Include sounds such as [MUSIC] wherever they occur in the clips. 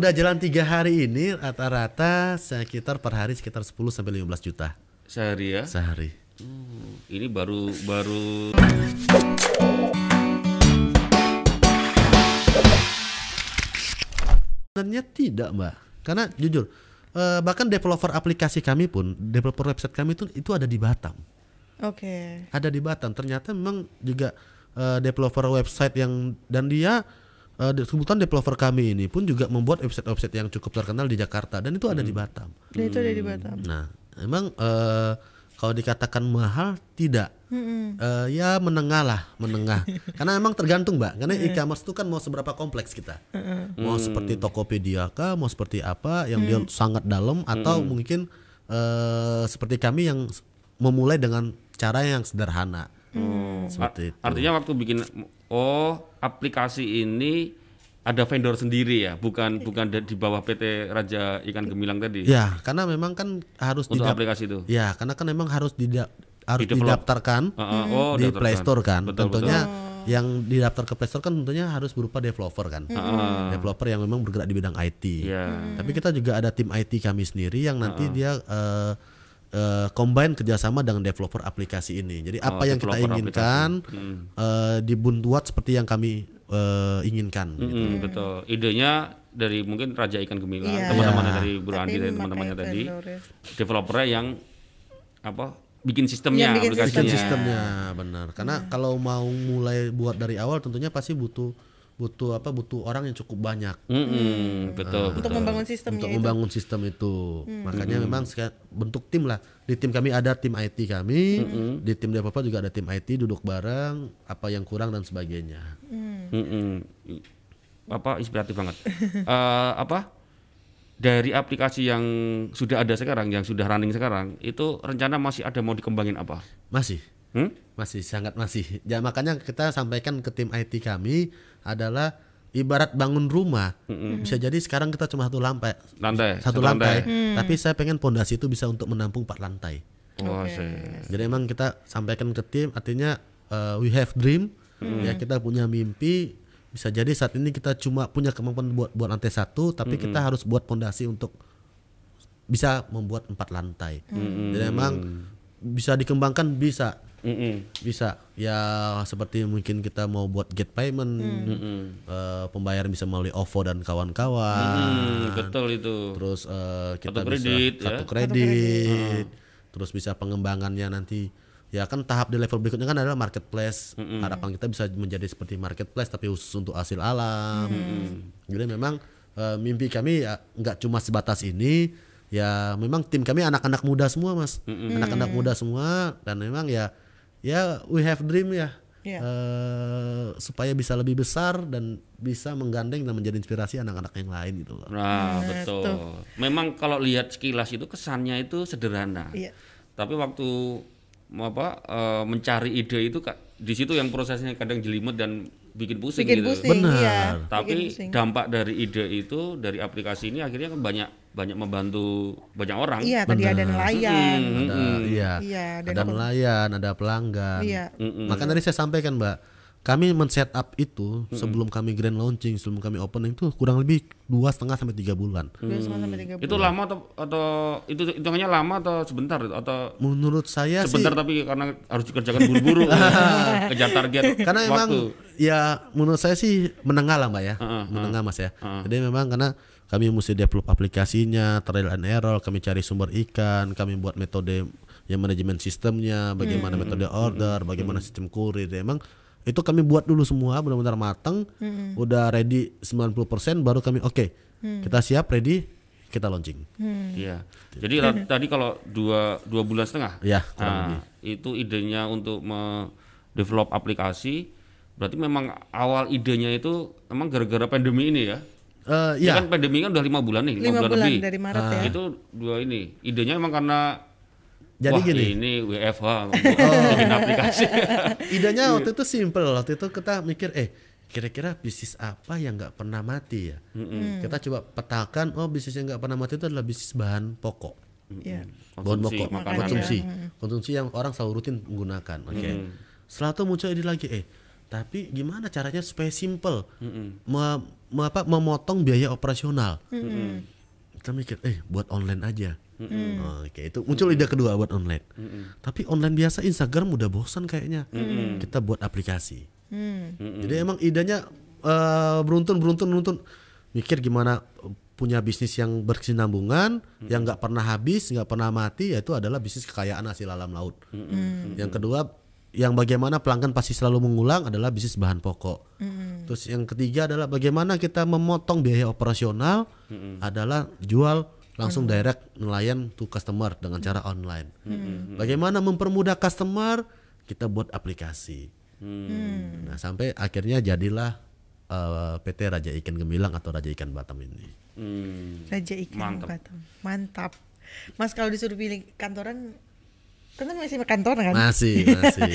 Udah jalan tiga hari ini rata-rata sekitar per hari sekitar 10 sampai 15 juta Sehari ya. sehari. Ini baru baru Sebenarnya tidak mbak, karena jujur eh, bahkan developer aplikasi kami pun, developer website kami itu itu ada di Batam, Oke. ada di Batam. Ternyata memang juga eh, developer website yang dan dia eh, de- kebetulan developer kami ini pun juga membuat website-website yang cukup terkenal di Jakarta dan itu ada di Batam. Dan itu ada di Batam. Nah, emang eh, kalau dikatakan mahal tidak, Eh, ya menengah lah, menengah. [LAUGHS] Karena emang tergantung mbak, karena e-commerce itu kan mau seberapa kompleks kita, mau seperti Tokopedia kah, mau seperti apa yang dia sangat dalam atau mungkin eh, seperti kami yang memulai dengan cara yang sederhana, seperti itu. artinya waktu bikin oh aplikasi ini ada vendor sendiri ya, bukan bukan da- di bawah PT Raja Ikan Gemilang tadi. Ya, karena memang kan harus Untuk didap- aplikasi itu. Ya, karena kan memang harus dida- harus Di-develop. didaftarkan Heeh, oh, di. Play Store kan. Betul, tentunya yang didaftar ke Play Store kan tentunya harus berupa developer kan. Developer yang memang bergerak di bidang IT. Iya. Tapi kita juga ada tim IT kami sendiri yang nanti dia eh, eh, combine kerjasama dengan developer aplikasi ini. Jadi apa yang kita Oh, developer inginkan eh, dibuat seperti yang kami eh, inginkan. Mm-mm, betul. Idenya dari mungkin Raja Ikan Gemilang, Iya. teman-temannya dari Bu Tapi Randi dan teman-temannya tadi, ya. developernya yang apa bikin sistemnya, Yang bikin aplikasinya. Bikin sistemnya benar. Karena kalau mau mulai buat dari awal tentunya pasti butuh butuh apa butuh orang yang cukup banyak Mm-mm, betul, Untuk betul. membangun sistemnya untuk itu. membangun sistem itu. Makanya memang seka- bentuk tim lah. Di tim kami ada tim IT kami, di tim developer juga ada tim IT duduk bareng, apa yang kurang dan sebagainya. Mm-mm. Apa inspiratif banget. [LAUGHS] Eh, apa? Dari aplikasi yang sudah ada sekarang, yang sudah running sekarang, itu rencana masih ada mau dikembangin apa? Masih Hmm? Masih sangat masih. Ya makanya kita sampaikan ke tim IT kami adalah ibarat bangun rumah. Bisa jadi sekarang kita cuma satu lantai, Lantai, satu, lantai, tapi saya pengen pondasi itu bisa untuk menampung empat lantai. Wah, saya- Jadi emang kita sampaikan ke tim artinya uh, we have dream, ya kita punya mimpi. Bisa jadi saat ini kita cuma punya kemampuan buat buat lantai satu, tapi kita harus buat pondasi untuk bisa membuat empat lantai. Jadi emang bisa dikembangkan bisa Mm-mm. bisa. Ya seperti mungkin kita mau buat gate payment eh, pembayaran bisa melalui OVO dan kawan-kawan. Hmm, betul itu. terus eh, kita Kartu bisa kredit, ya. kartu kredit. terus bisa pengembangannya nanti. Ya kan tahap di level berikutnya kan adalah marketplace. Harapan kita bisa menjadi seperti marketplace tapi khusus untuk hasil alam. Jadi memang eh, mimpi kami ya nggak cuma sebatas ini ya memang tim kami anak-anak muda semua mas. Anak-anak muda semua dan memang ya ya we have dream ya Iya. Eh, supaya bisa lebih besar dan bisa menggandeng dan menjadi inspirasi anak-anak yang lain gitu loh. Nah, betul. Memang kalau lihat sekilas itu kesannya itu sederhana. Iya. Tapi waktu apa eh, mencari ide itu Kak, di situ yang prosesnya kadang jelimet dan bikin pusing Bikin gitu. pusing, Benar. iya. Tapi Bikin pusing. dampak dari ide itu dari aplikasi ini akhirnya kan banyak banyak membantu banyak orang. Iya, tadi ada nelayan. ada iya, Iya, dan ada nelayan, ada pelanggan. Iya. Maka tadi saya sampaikan, Mbak, kami men-setup itu sebelum kami grand launching, sebelum kami opening itu kurang lebih dua setengah sampai tiga bulan. Dua setengah sampai tiga Itu lama atau atau itu hitungannya lama atau sebentar itu? atau Menurut saya sih, sebentar tapi karena harus dikerjakan buru-buru [LAUGHS] [LAUGHS] kejar target karena emang waktu. ya menurut saya sih menengah lah, Mbak ya, menengah mas ya. Jadi memang karena kami mesti develop aplikasinya, trial and error, kami cari sumber ikan, kami buat metode yang manajemen sistemnya, bagaimana metode order, bagaimana sistem kurir. Emang itu kami buat dulu semua benar-benar matang, udah ready 90% baru kami oke. Kita siap ready, kita launching. Iya. Jadi ra- [LAUGHS] tadi kalau dua dua bulan setengah. Ya, kurang Nah, lebih. itu idenya untuk develop aplikasi. Berarti memang awal idenya itu memang gara-gara pandemi ini ya. Eh, Ya ya, kan pandemi kan udah lima bulan nih, lima lima, bulan lebih. dari Maret ya. Itu dua ini. Idenya memang karena Jadi wah, gini. ini WFH bikin [LAUGHS] aplikasi. [LAUGHS] idenya waktu itu simple. Waktu itu kita mikir, eh kira-kira bisnis apa yang nggak pernah mati ya? Kita coba petakan, oh bisnis yang nggak pernah mati itu adalah bisnis bahan pokok. Iya. bahan pokok makanan konsumsi konsumsi yang orang selalu rutin menggunakan oke setelah itu muncul ide lagi eh Tapi gimana caranya supaya simple? Me- me- apa, memotong biaya operasional. Kita mikir, eh buat online aja. Oh, Oke, itu muncul ide kedua buat online. Tapi online biasa Instagram udah bosan kayaknya. Kita buat aplikasi. Jadi emang idenya eh, beruntun beruntun beruntun mikir gimana punya bisnis yang berkesinambungan, yang nggak pernah habis, nggak pernah mati, yaitu adalah bisnis kekayaan hasil alam laut. Yang kedua, yang bagaimana pelanggan pasti selalu mengulang adalah bisnis bahan pokok. Terus yang ketiga adalah bagaimana kita memotong biaya operasional adalah jual langsung direct nelayan to customer dengan cara online. Bagaimana mempermudah customer kita buat aplikasi. Nah sampai akhirnya jadilah eh, PT Raja Ikan Gemilang atau Raja Ikan Batam ini. Hmm. Raja ikan Mantap. Batam. Mantap. Mas kalau disuruh pilih kantoran, kan masih kantoran kan? Masih, masih.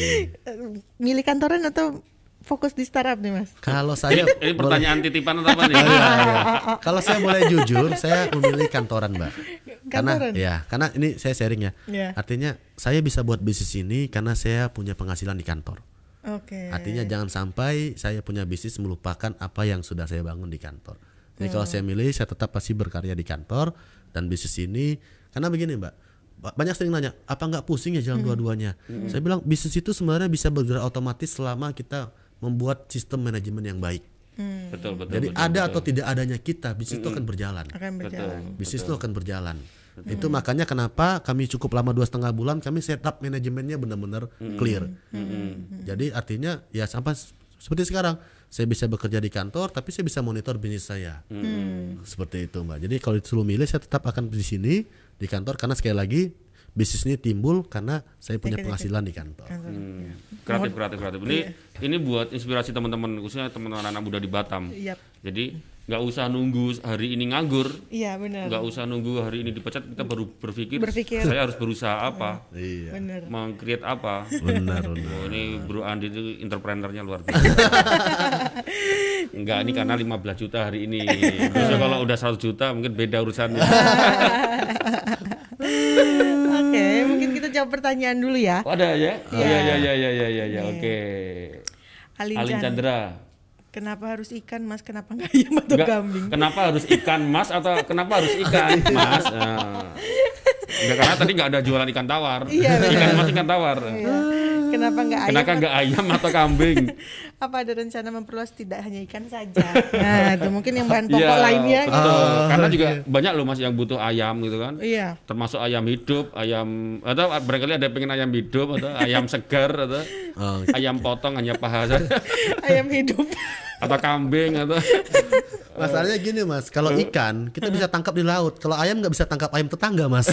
[LAUGHS] Milih kantoran atau fokus di startup nih mas? Kalau saya Ini pertanyaan titipan atau apa nih? [LAUGHS] Iya, iya. [LAUGHS] Kalau saya boleh jujur, saya memilih kantoran, Mbak. Karena Kantoran? ya, karena ini saya sharing ya. Iya. Artinya saya bisa buat bisnis ini karena saya punya penghasilan di kantor. Oke. Artinya jangan sampai saya punya bisnis melupakan apa yang sudah saya bangun di kantor. Jadi kalau saya milih, saya tetap pasti berkarya di kantor dan bisnis ini karena begini, Mbak. Ba- Banyak sering nanya, apa nggak pusing ya jalan dua-duanya? Saya bilang bisnis itu sebenarnya bisa bergerak otomatis selama kita membuat sistem manajemen yang baik. Betul, betul. Jadi betul, ada betul. atau tidak adanya kita, bisnis itu akan berjalan. akan berjalan. Bisnis itu akan berjalan. Itu makanya kenapa kami cukup lama dua setengah bulan kami setup manajemennya benar-benar clear. Jadi artinya ya sampai seperti sekarang saya bisa bekerja di kantor tapi saya bisa monitor bisnis saya. Seperti itu mbak. Jadi kalau disuruh milih saya tetap akan di sini di kantor karena sekali lagi bisnis ini timbul karena saya punya penghasilan di kantor. Hmm. Kreatif, kreatif, kreatif. Ini ini buat inspirasi teman-teman, khususnya teman-teman anak muda di Batam. Iya. Jadi nggak usah nunggu hari ini nganggur, Iya benar. nggak usah nunggu hari ini dipecat, kita baru berpikir, Berpikir. saya harus berusaha apa, Iya. Benar. meng-create apa. Benar benar. Oh, ini Bro Andi itu entrepreneurnya luar biasa. [LAUGHS] Enggak, ini karena 15 juta hari ini. Biasanya kalau udah 100 juta mungkin beda urusannya. [LAUGHS] Oke, mungkin kita jawab pertanyaan dulu ya. Oh, ada ya? Oh, iya, iya, iya, iya, iya, iya, oke. Alin, Alin Chan- Chandra. Kenapa harus ikan mas? Kenapa nggak ayam atau Enggak, kambing? kenapa harus ikan mas atau kenapa harus ikan [LAUGHS] mas? Nah. Enggak, karena tadi nggak ada jualan ikan tawar. Iya, ikan mas ikan tawar. Iya. Kenapa nggak ayam? Kenapa nggak ayam atau kambing? [LAUGHS] Apa ada rencana memperluas tidak hanya ikan saja? Nah, itu mungkin yang bahan [LAUGHS] pokok Iya, lainnya. gitu. betul. Karena juga banyak loh mas yang butuh ayam gitu kan. Iya. Termasuk ayam hidup, ayam atau barangkali ada yang pengen ayam hidup atau ayam segar atau [LAUGHS] Oh, ayam potong hanya paha saja ayam hidup. Atau kambing atau [LAUGHS] Masalahnya gini mas, kalau ikan kita bisa tangkap di laut, kalau ayam nggak bisa tangkap ayam tetangga mas.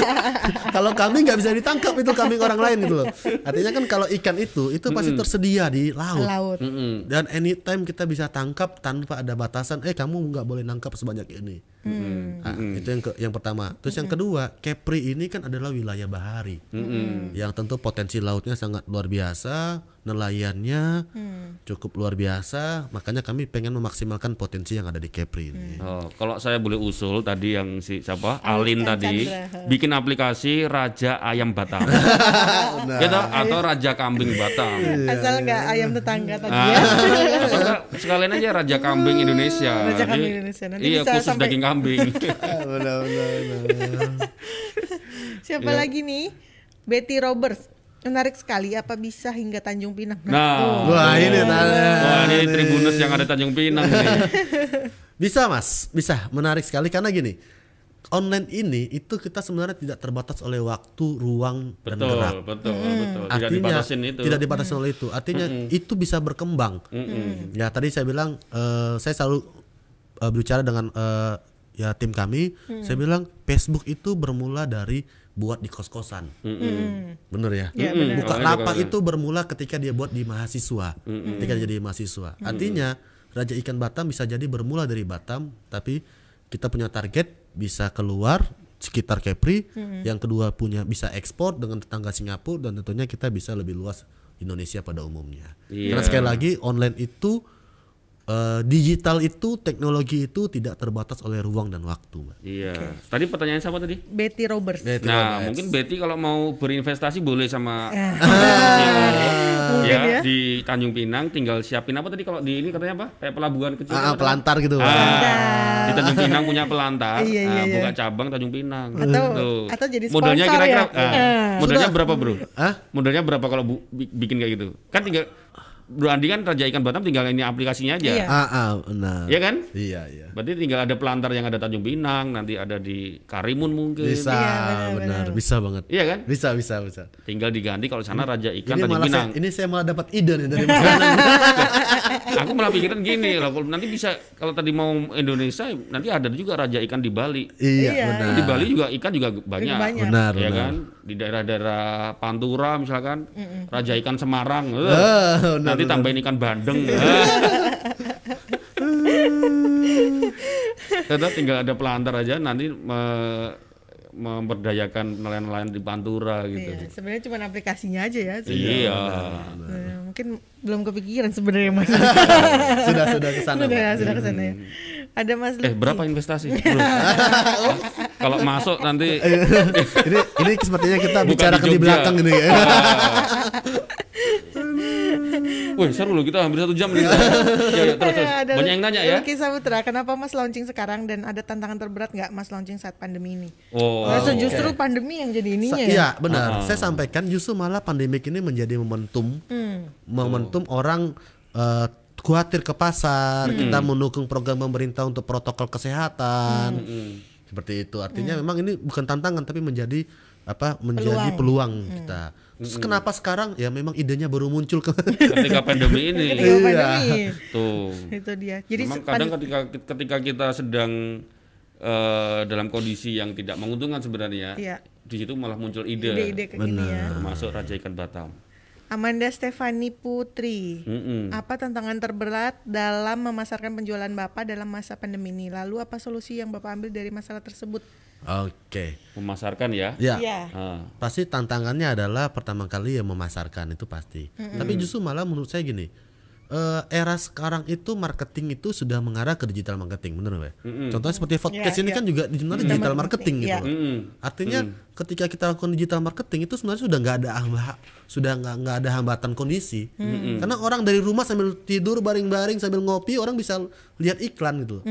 [LAUGHS] kalau kambing nggak bisa ditangkap itu kambing orang lain gitu loh. Artinya kan kalau ikan itu itu pasti tersedia di laut. Laut. Dan anytime kita bisa tangkap tanpa ada batasan. Eh kamu nggak boleh nangkap sebanyak ini. Nah, itu yang ke- yang pertama. Terus yang kedua, Kepri ini kan adalah wilayah bahari, yang tentu potensi lautnya sangat luar biasa, nelayannya cukup luar biasa. Makanya kami pengen memaksimalkan potensi yang ada di Kepri ini. Oh, kalau saya boleh usul tadi yang si siapa Alin Alin tadi Chandra. bikin aplikasi Raja Ayam Batam, [LAUGHS] gitu atau Raja Kambing Batam. Asal nggak ayam tetangga tadi Ah, ya. sekalian aja Raja Kambing Indonesia. Raja Kambing Indonesia. Nanti iya bisa khusus sampai- daging kambing. [LAUGHS] Siapa Iya. lagi nih? Betty Roberts. Menarik sekali. Apa bisa hingga Tanjung Pinang? Nah, Wah ini tanya. wah ini Tribunus yang ada Tanjung Pinang nih. [LAUGHS] Bisa mas, bisa menarik sekali karena gini. Online ini itu kita sebenarnya tidak terbatas oleh waktu, ruang, dan Betul, gerak. betul, betul. Tidak Artinya dibatasin itu. tidak dibatasi oleh itu. Artinya itu bisa berkembang. Ya tadi saya bilang eh, saya selalu eh, berbicara dengan eh, ya tim kami. Saya bilang Facebook itu bermula dari buat di kos-kosan. Bener ya? Ya, benar. Buka itu lapak itu bermula ketika dia buat di mahasiswa. Ketika dia jadi mahasiswa. Artinya Raja Ikan Batam bisa jadi bermula dari Batam, tapi kita punya target bisa keluar sekitar Kepri. Yang kedua punya bisa ekspor dengan tetangga Singapura dan tentunya kita bisa lebih luas Indonesia pada umumnya. Iya. Karena sekali lagi online itu eh, digital itu teknologi itu tidak terbatas oleh ruang dan waktu, Mbak. Iya. Tadi pertanyaan siapa tadi? Betty Roberts. Betty nah, Roberts. mungkin Betty kalau mau berinvestasi boleh sama Ah. ya, [LAUGHS] ya. di Tanjung Pinang tinggal siapin apa tadi kalau di ini katanya apa? Kayak pelabuhan kecil. Ah, apa? pelantar gitu. Ah, Pelantar. di Tanjung Pinang punya pelantar, Iya, iya, ah, iya. buka cabang Tanjung Pinang. Atau- Tuh. atau jadi modalnya sponsor kira-kira ya? ah, Ah. modalnya berapa, Bro? Hah? Modalnya berapa kalau bu- bi- bikin kayak gitu? Kan tinggal Andi kan Raja Ikan Batam tinggal ini aplikasinya aja. Iya. Ah, ah, benar. Iya kan? Iya, iya. Berarti tinggal ada pelantar yang ada Tanjung Pinang, nanti ada di Karimun mungkin. Bisa, Iya, benar, benar, bisa banget. Iya kan? Bisa, bisa, bisa. Tinggal diganti kalau sana Raja Ikan Ini Tanjung malah Pinang. saya, ini saya malah dapat ide nih dari Mas. [LAUGHS] Aku malah pikiran gini loh, kalau nanti bisa kalau tadi mau Indonesia nanti ada juga Raja Ikan di Bali. iya, Iya, benar. Di Bali juga ikan juga banyak. banyak. Benar, ya benar. kan? Di daerah-daerah Pantura misalkan, Raja Ikan Semarang. Ah, benar, nanti tambahin ikan bandeng. [LAUGHS] Tetap tinggal ada pelantar aja nanti me- memberdayakan nelayan-nelayan di Pantura gitu. Iya, sebenarnya cuma aplikasinya aja ya. Iya. Eh, mungkin belum kepikiran sebenarnya Mas. [LAUGHS] sudah, sudah ke sana. sudah, Pak. sudah ke sana ya. Ada Mas Eh berapa investasi? [LAUGHS] Kalau masuk nanti ini ini sepertinya kita Bukan bicara di ke di belakang ini ya. Wih seru loh kita hampir satu jam nih. [LAUGHS] ya, ya, terus, terus. Ada Banyak yang nanya ya. Lucky Saputra, kenapa Mas launching sekarang dan ada tantangan terberat nggak Mas launching saat pandemi ini? Oh. Rasa justru pandemi yang jadi ininya Sa- ya. Iya, benar. Saya sampaikan justru malah pandemik ini menjadi momentum Hmm. momentum orang eh, khawatir ke pasar, kita mendukung program pemerintah untuk protokol kesehatan. Seperti itu. Artinya memang ini bukan tantangan tapi menjadi apa? menjadi peluang, kita. Terus kenapa sekarang? Ya memang idenya baru muncul ke Ketika pandemi ini. Ketika pandemi. Tuh. Itu dia. Jadi Memang kadang ketika ketika kita sedang eh, dalam kondisi yang tidak menguntungkan sebenarnya, Iya. di situ malah muncul ide, ide-ide gini ya. termasuk Raja Ikan Batam. Amanda Stefani Putri. Mm-mm. Apa tantangan terberat dalam memasarkan penjualan Bapak dalam masa pandemi ini? Lalu apa solusi yang Bapak ambil dari masalah tersebut? Oke. Memasarkan ya. Ya. Iya. Ah. Pasti tantangannya adalah pertama kali ya memasarkan itu pasti. Tapi justru malah menurut saya gini, eh, era sekarang itu marketing itu sudah mengarah ke digital marketing, bener nggak? ya? Contohnya seperti podcast Iya, ini iya. kan juga sebenarnya digital marketing gitu. iya. loh. Mm-mm. Artinya ketika kita lakukan digital marketing itu sebenarnya sudah nggak ada hamba, sudah nggak nggak ada hambatan kondisi. Karena orang dari rumah sambil tidur baring-baring sambil ngopi orang bisa lihat iklan gitu. loh.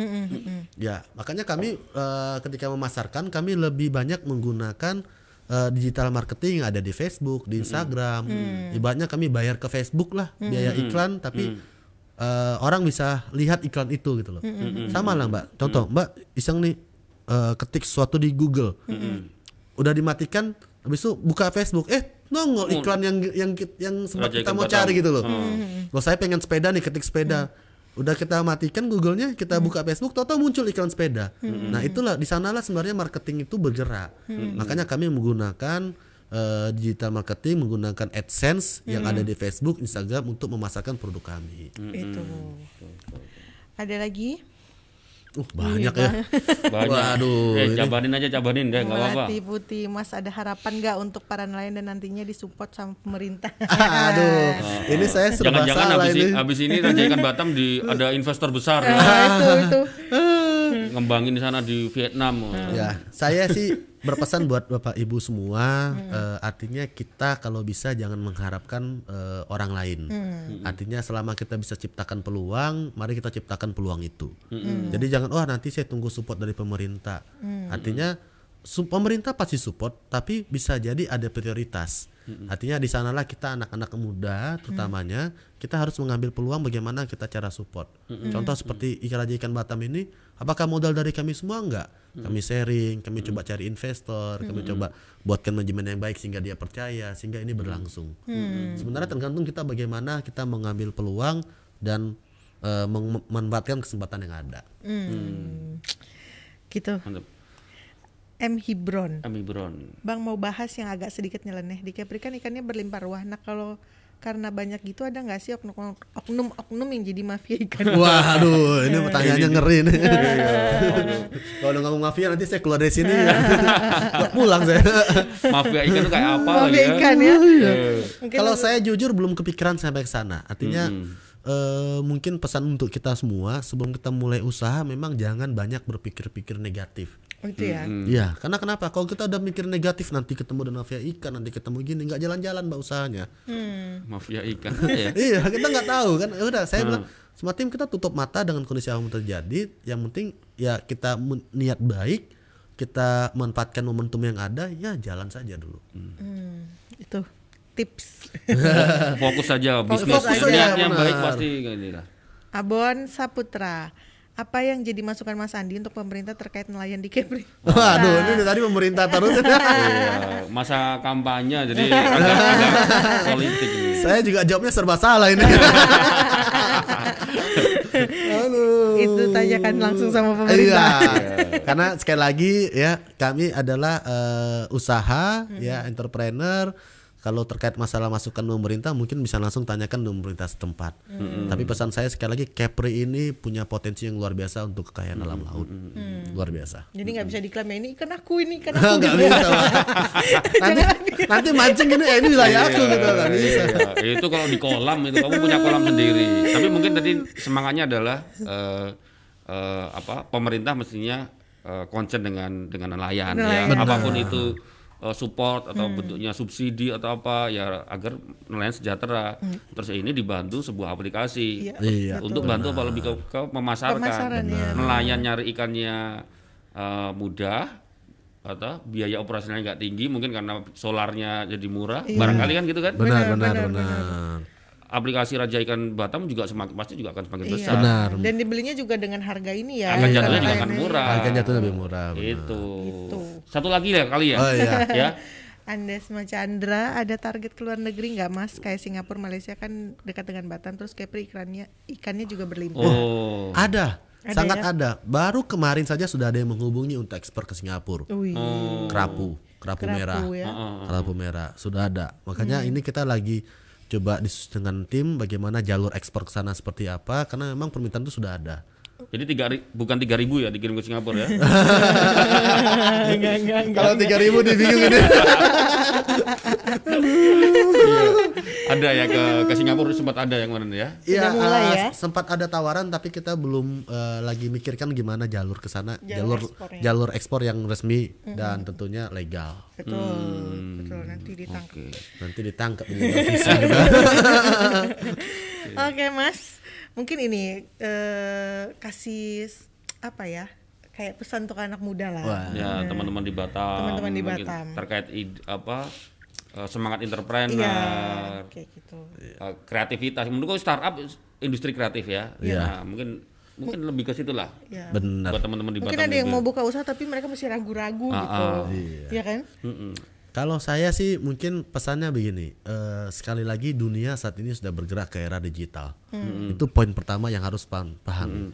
Ya makanya kami eh, ketika memasarkan kami lebih banyak menggunakan eh, digital marketing ada di Facebook, di Instagram. Ibaratnya kami bayar ke Facebook lah biaya iklan tapi eh, orang bisa lihat iklan itu gitu loh. Sama lah Mbak. Contoh Mbak iseng nih eh, ketik sesuatu di Google. Udah dimatikan habis itu buka Facebook. Eh nongol iklan yang yang yang sempat Raja kita mau cari gitu loh. Loh saya pengen sepeda nih ketik sepeda. Udah kita matikan Google-nya, kita buka Facebook, toto muncul iklan sepeda. Nah, itulah di sanalah sebenarnya marketing itu bergerak. Makanya kami menggunakan eh, digital marketing menggunakan AdSense yang ada di Facebook, Instagram untuk memasarkan produk kami. Itu. Ada lagi? Uh, banyak ya. [LAUGHS] Banyak. Waduh, Eh, cabanin aja cabanin deh, nggak apa-apa. Melati Putih, Mas ada harapan nggak untuk para nelayan dan nantinya disupport sama pemerintah? [LAUGHS] Aduh, ini saya serba Jangan-jangan salah habis ini. habis ini [LAUGHS] Raja Ikan Batam di ada investor besar ya. Nah, itu itu. ngembangin di sana di Vietnam. Ya, saya sih berpesan buat Bapak Ibu semua, eh, artinya kita kalau bisa jangan mengharapkan eh, orang lain. Artinya selama kita bisa ciptakan peluang, mari kita ciptakan peluang itu. Jadi jangan wah nanti saya tunggu support dari pemerintah. Artinya su- pemerintah pasti support, tapi bisa jadi ada prioritas. Artinya di sanalah kita anak-anak muda terutamanya kita harus mengambil peluang bagaimana kita cara support. Contoh seperti ikan raja ikan Batam ini, apakah modal dari kami semua enggak? Kami sharing, kami coba cari investor, kami coba buatkan manajemen yang baik sehingga dia percaya, sehingga ini berlangsung. Sebenarnya tergantung kita bagaimana kita mengambil peluang dan meng- memanfaatkan kesempatan yang ada. Gitu. Mantap. M Hibron. Kami Bron. Bang mau bahas yang agak sedikit nyeleneh. Di Kepri kan ikannya berlimpah ruah. Nah kalau karena banyak gitu ada nggak sih oknum oknum oknum yang jadi mafia ikan? Waduh, ini pertanyaannya ngeri nih. Kalau udah ngomong mafia nanti saya keluar dari sini. Nggak [LAUGHS] pulang saya. Mafia ikan tuh kayak apa Mafia ya? ikan ya. Eh, Mungkin Kalau saya jujur belum kepikiran sampai ke sana. Artinya eh, mungkin pesan untuk kita semua sebelum kita mulai usaha memang jangan banyak berpikir-pikir negatif. Oh, itu ya. Iya, karena kenapa? Kalau kita udah mikir negatif nanti ketemu dengan mafia ikan, nanti ketemu gini nggak jalan-jalan mbak usahanya. Mafia ikan [LAUGHS] ya. iya, kita nggak tahu kan. Ya Udah, saya bilang semua tim kita tutup mata dengan kondisi yang terjadi. Yang penting ya kita niat baik, kita manfaatkan momentum yang ada, ya jalan saja dulu. Hmm, itu tips. Fokus saja bisnis Fokus aja, niat yang benar. baik pasti gini lah. Abon Saputra. Apa yang jadi masukan Mas Andi untuk pemerintah terkait nelayan di Kepri? [LAUGHS] Waduh, ini dari tadi pemerintah terus. Iya, masa kampanye jadi [LAUGHS] agak, agak politik ini. saya juga jawabnya serba salah ini. [LAUGHS] Aduh. Itu tanyakan langsung sama Iya, pemerintah. karena sekali lagi ya kami adalah eh, usaha ya entrepreneur. Kalau terkait masalah masukan pemerintah mungkin bisa langsung tanyakan ke pemerintah setempat. Tapi pesan saya sekali lagi Kepri ini punya potensi yang luar biasa untuk kekayaan alam laut. Luar biasa. Jadi nggak bisa diklaim ya, ini ikan aku ini ikan [LAUGHS] aku. Nggak gitu. bisa. Pak. [LAUGHS] nanti nanti mancing gini eh, ini wilayah aku gitu nggak bisa. Iya, itu kalau di kolam itu kamu punya kolam sendiri. Tapi mungkin tadi semangatnya adalah eh, eh, apa pemerintah mestinya eh, concern dengan dengan nelayan, ya. Nelayan. Apa pun itu eh, support atau bentuknya subsidi atau apa ya agar nelayan sejahtera. Terus ini dibantu sebuah aplikasi Iya, Iya. untuk bantu apa lebih ke, ke memasarkan. Pemasaran, iya. Nelayan nyari ikannya eh, mudah atau biaya operasionalnya nggak tinggi mungkin karena solarnya jadi murah barangkali kan gitu kan Benar benar benar. Aplikasi Raja Ikan Batam juga semakin pasti juga akan semakin Iya. besar. Benar. Dan dibelinya juga dengan harga ini ya. Akan Karena jatuhnya juga akan murah. Harga jatuh lebih murah. benar. Itu. Satu lagi ya kali ya. Oh iya. [LAUGHS] ya. Andes Chandra ada target ke luar negeri nggak mas? Kayak Singapura, Malaysia kan dekat dengan Batam, terus Kepri ikannya ikannya juga berlimpah. Oh. Ada, Ada sangat ya? ada. Baru kemarin saja sudah ada yang menghubungi untuk ekspor ke Singapura. Wih, Kerapu, kerapu, Kerapu merah. ya. Kerapu merah sudah ada. Makanya ini kita lagi coba diskusi dengan tim bagaimana jalur ekspor ke sana seperti apa karena memang permintaan itu sudah ada. Jadi tiga ri- bukan tiga ribu ya dikirim ke Singapura ya. [LAUGHS] enggak enggak enggak. Kalau 3000 dibingung ini. Iya. Ada ya ke ke Singapura sempat ada yang kemarin ya. Mulai eh, ya? sempat ada tawaran tapi kita belum eh, lagi mikirkan gimana jalur ke sana, Jalur jalur ekspornya. jalur ekspor yang resmi dan tentunya legal. Betul, Hmm. betul nanti ditangkap. Oke. Nanti ditangkap ini. [LAUGHS] Oke mas, mungkin ini eh, kasih apa ya? Kayak pesan untuk anak muda lah. Wah. Ya teman-teman di Batam. Teman-teman di mungkin Batam. Terkait id- apa eh, semangat entrepreneur. Iya, kayak gitu. eh, kreativitas menurutku startup industri kreatif ya. Iya. Nah, mungkin mungkin lebih ke situ lah. Ya. Benar. Buat teman-teman di Mungkin Batam ada yang juga. mau buka usaha tapi mereka masih ragu-ragu Ah, gitu. ah. Iya kan? Mm-mm. Kalau saya sih mungkin pesannya begini, eh, sekali lagi dunia saat ini sudah bergerak ke era digital. Itu poin pertama yang harus paham, pahami.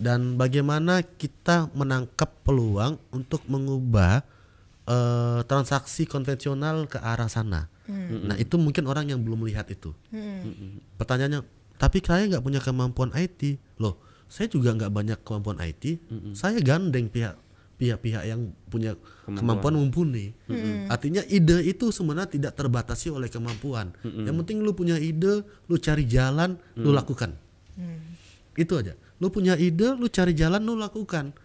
Dan bagaimana kita menangkap peluang untuk mengubah eh, transaksi konvensional ke arah sana. Nah itu mungkin orang yang belum melihat itu. Pertanyaannya, tapi saya nggak punya kemampuan IT, loh. Saya juga nggak banyak kemampuan IT. Saya gandeng pihak pihak-pihak yang punya kemampuan, mumpuni. Artinya ide itu sebenarnya tidak terbatasi oleh kemampuan. Yang penting lu punya ide, lu cari jalan, lu lakukan. Itu aja. Lu punya ide, lu cari jalan, lu lakukan.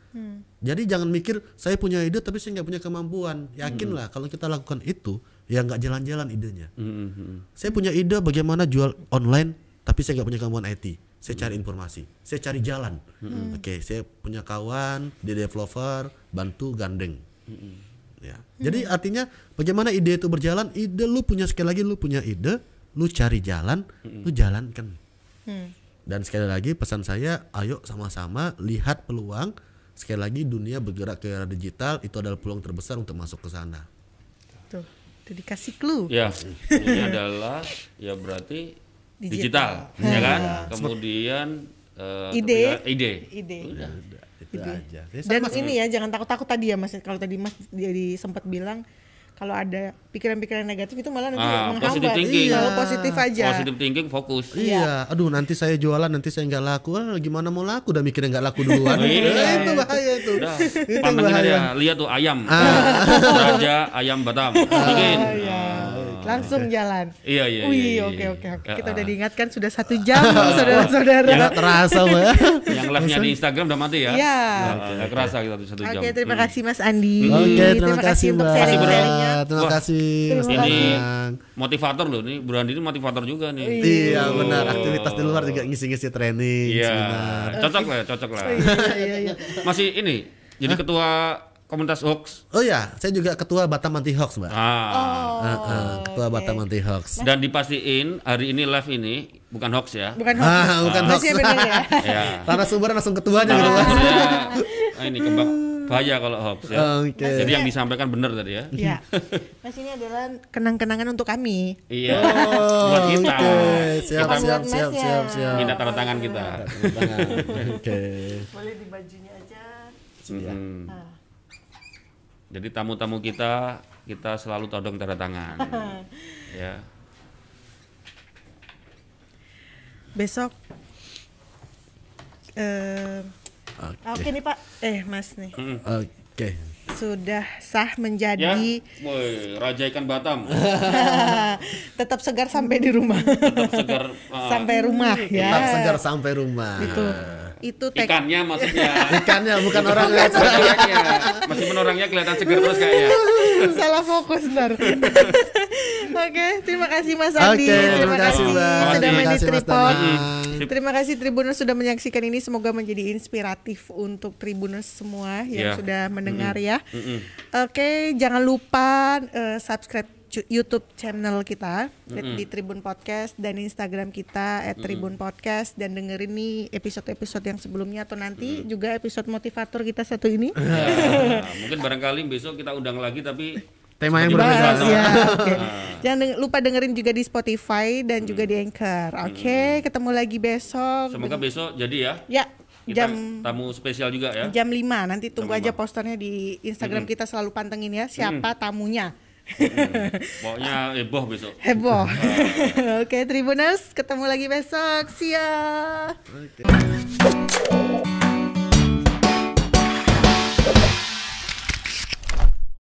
Jadi jangan mikir saya punya ide tapi saya nggak punya kemampuan. Yakinlah kalau kita lakukan itu, ya nggak jalan-jalan idenya. Mm-mm. Saya punya ide bagaimana jual online, tapi saya nggak punya kemampuan IT. Saya cari informasi, saya cari jalan. Oke, saya punya kawan, dia developer, bantu gandeng. Ya. Jadi artinya bagaimana ide itu berjalan? Ide lu punya sekali lagi lu punya ide, lu cari jalan, lu jalankan. Hmm. Dan sekali lagi pesan saya, ayo sama-sama lihat peluang. Sekali lagi dunia bergerak ke era digital itu adalah peluang terbesar untuk masuk ke sana. Tuh, itu dikasih clue. Ya, [LAUGHS] ini adalah ya berarti digital, Digital. ya kan? Kemudian eh, Ide. ya, ide. Ide. Udah, itu aja. Jadi Dan ini ya jangan takut-takut tadi ya Mas. Kalau tadi Mas dia di, sempat bilang kalau ada pikiran-pikiran negatif itu malah nanti Ah, menghambat. positive thinking. Kalau positif aja. Positive thinking fokus. Iya, aduh nanti saya jualan nanti saya nggak laku. Ah, gimana mau laku? Udah mikirnya nggak laku duluan. [LAUGHS] Oh, iya. Eh, itu bahaya itu. Udah, itu bahaya. aja, lihat tuh ayam. Raja ayam Batam. Bikin. iya. Ah. langsung jalan. Iya, iya, Wih, iya, iya, oke iya. oke oke. Ya, Kita ah. udah diingatkan sudah satu jam, [LAUGHS] saudara-saudara. Nggak terasa mbak ya. Yang live-nya di Instagram udah mati ya? Iya. Nah, Nggak kerasa kita satu jam. Oke, terima Hmm. kasih Mas Andi. Oke, terima kasih untuk mbak. sharing-sharingnya. Terima kasih Ini motivator loh, nih Bu Randi ini motivator juga nih. Iya benar. Aktivitas di luar juga ngisi-ngisi training. Iya, cocok lah, cocok lah. Iya, iya, iya. Masih ini, jadi ketua komunitas hoax. Oh ya, saya juga ketua Batam Anti Hoax mbak. Ah. Oh, Ah, ah, ketua Batam Anti Hoax. Dan dipastiin hari ini live ini bukan hoax ya. Bukan hoax. Ah, bukan hoax. Masih benar ya. [LAUGHS] ya. Karena sumber langsung ketuanya gitu mbak. Sebenarnya ah, ini kebak bahaya kalau hoax ya. Oke. Jadi yang disampaikan benar tadi ya. Iya. [LAUGHS] Mas ini adalah kenang-kenangan untuk kami. Iya. Oh, Buat kita. Oke, siap Bukan siap siap ya. siap siap. Minta tanda tangan kita. Oke. Boleh di bajunya aja. Mm-mm. Jadi tamu-tamu kita kita selalu todong tanda tangan. [LAUGHS] ya. Besok eh Oke nih Pak, eh Mas nih Oke. sudah sah Ya. menjadi Woi, Raja ikan Batam. [LAUGHS] tetap segar sampai di rumah, Tetap segar [LAUGHS] ah, sampai rumah ya. Tetap segar sampai rumah. Itu itu tek ikannya maksudnya. [LAUGHS] Ikannya bukan orangnya. Orangnya. Masih orangnya kelihatan segar terus kayaknya. [LAUGHS] salah fokus ntar. [LAUGHS] Oke, terima kasih Mas Andi. Oke, terima kasih Mbak. sudah Terima main di kasih, Tripod. Terima kasih Tribuners sudah menyaksikan ini. Semoga menjadi inspiratif untuk Tribuners semua yang Iya. sudah mendengar ya. Oke, jangan lupa eh, subscribe YouTube channel kita di Tribun Podcast dan Instagram kita @tribun podcast dan dengerin nih episode-episode yang sebelumnya atau nanti juga episode motivator kita satu ini. Nah, [LAUGHS] [LAUGHS] mungkin barangkali besok kita undang lagi tapi Tema yang berbeda. Ya, oke. Ah. Jangan deng- lupa dengerin juga di Spotify dan juga di Anchor. Oke, ketemu lagi besok. semoga besok jadi ya. Ya, Kita jam tamu spesial juga ya. jam 5 nanti tunggu Jam aja lima. posternya di Instagram kita selalu pantengin ya siapa tamunya. Pokoknya heboh besok. Heboh. [LAUGHS] Oke, Tribuners, ketemu lagi besok. See ya.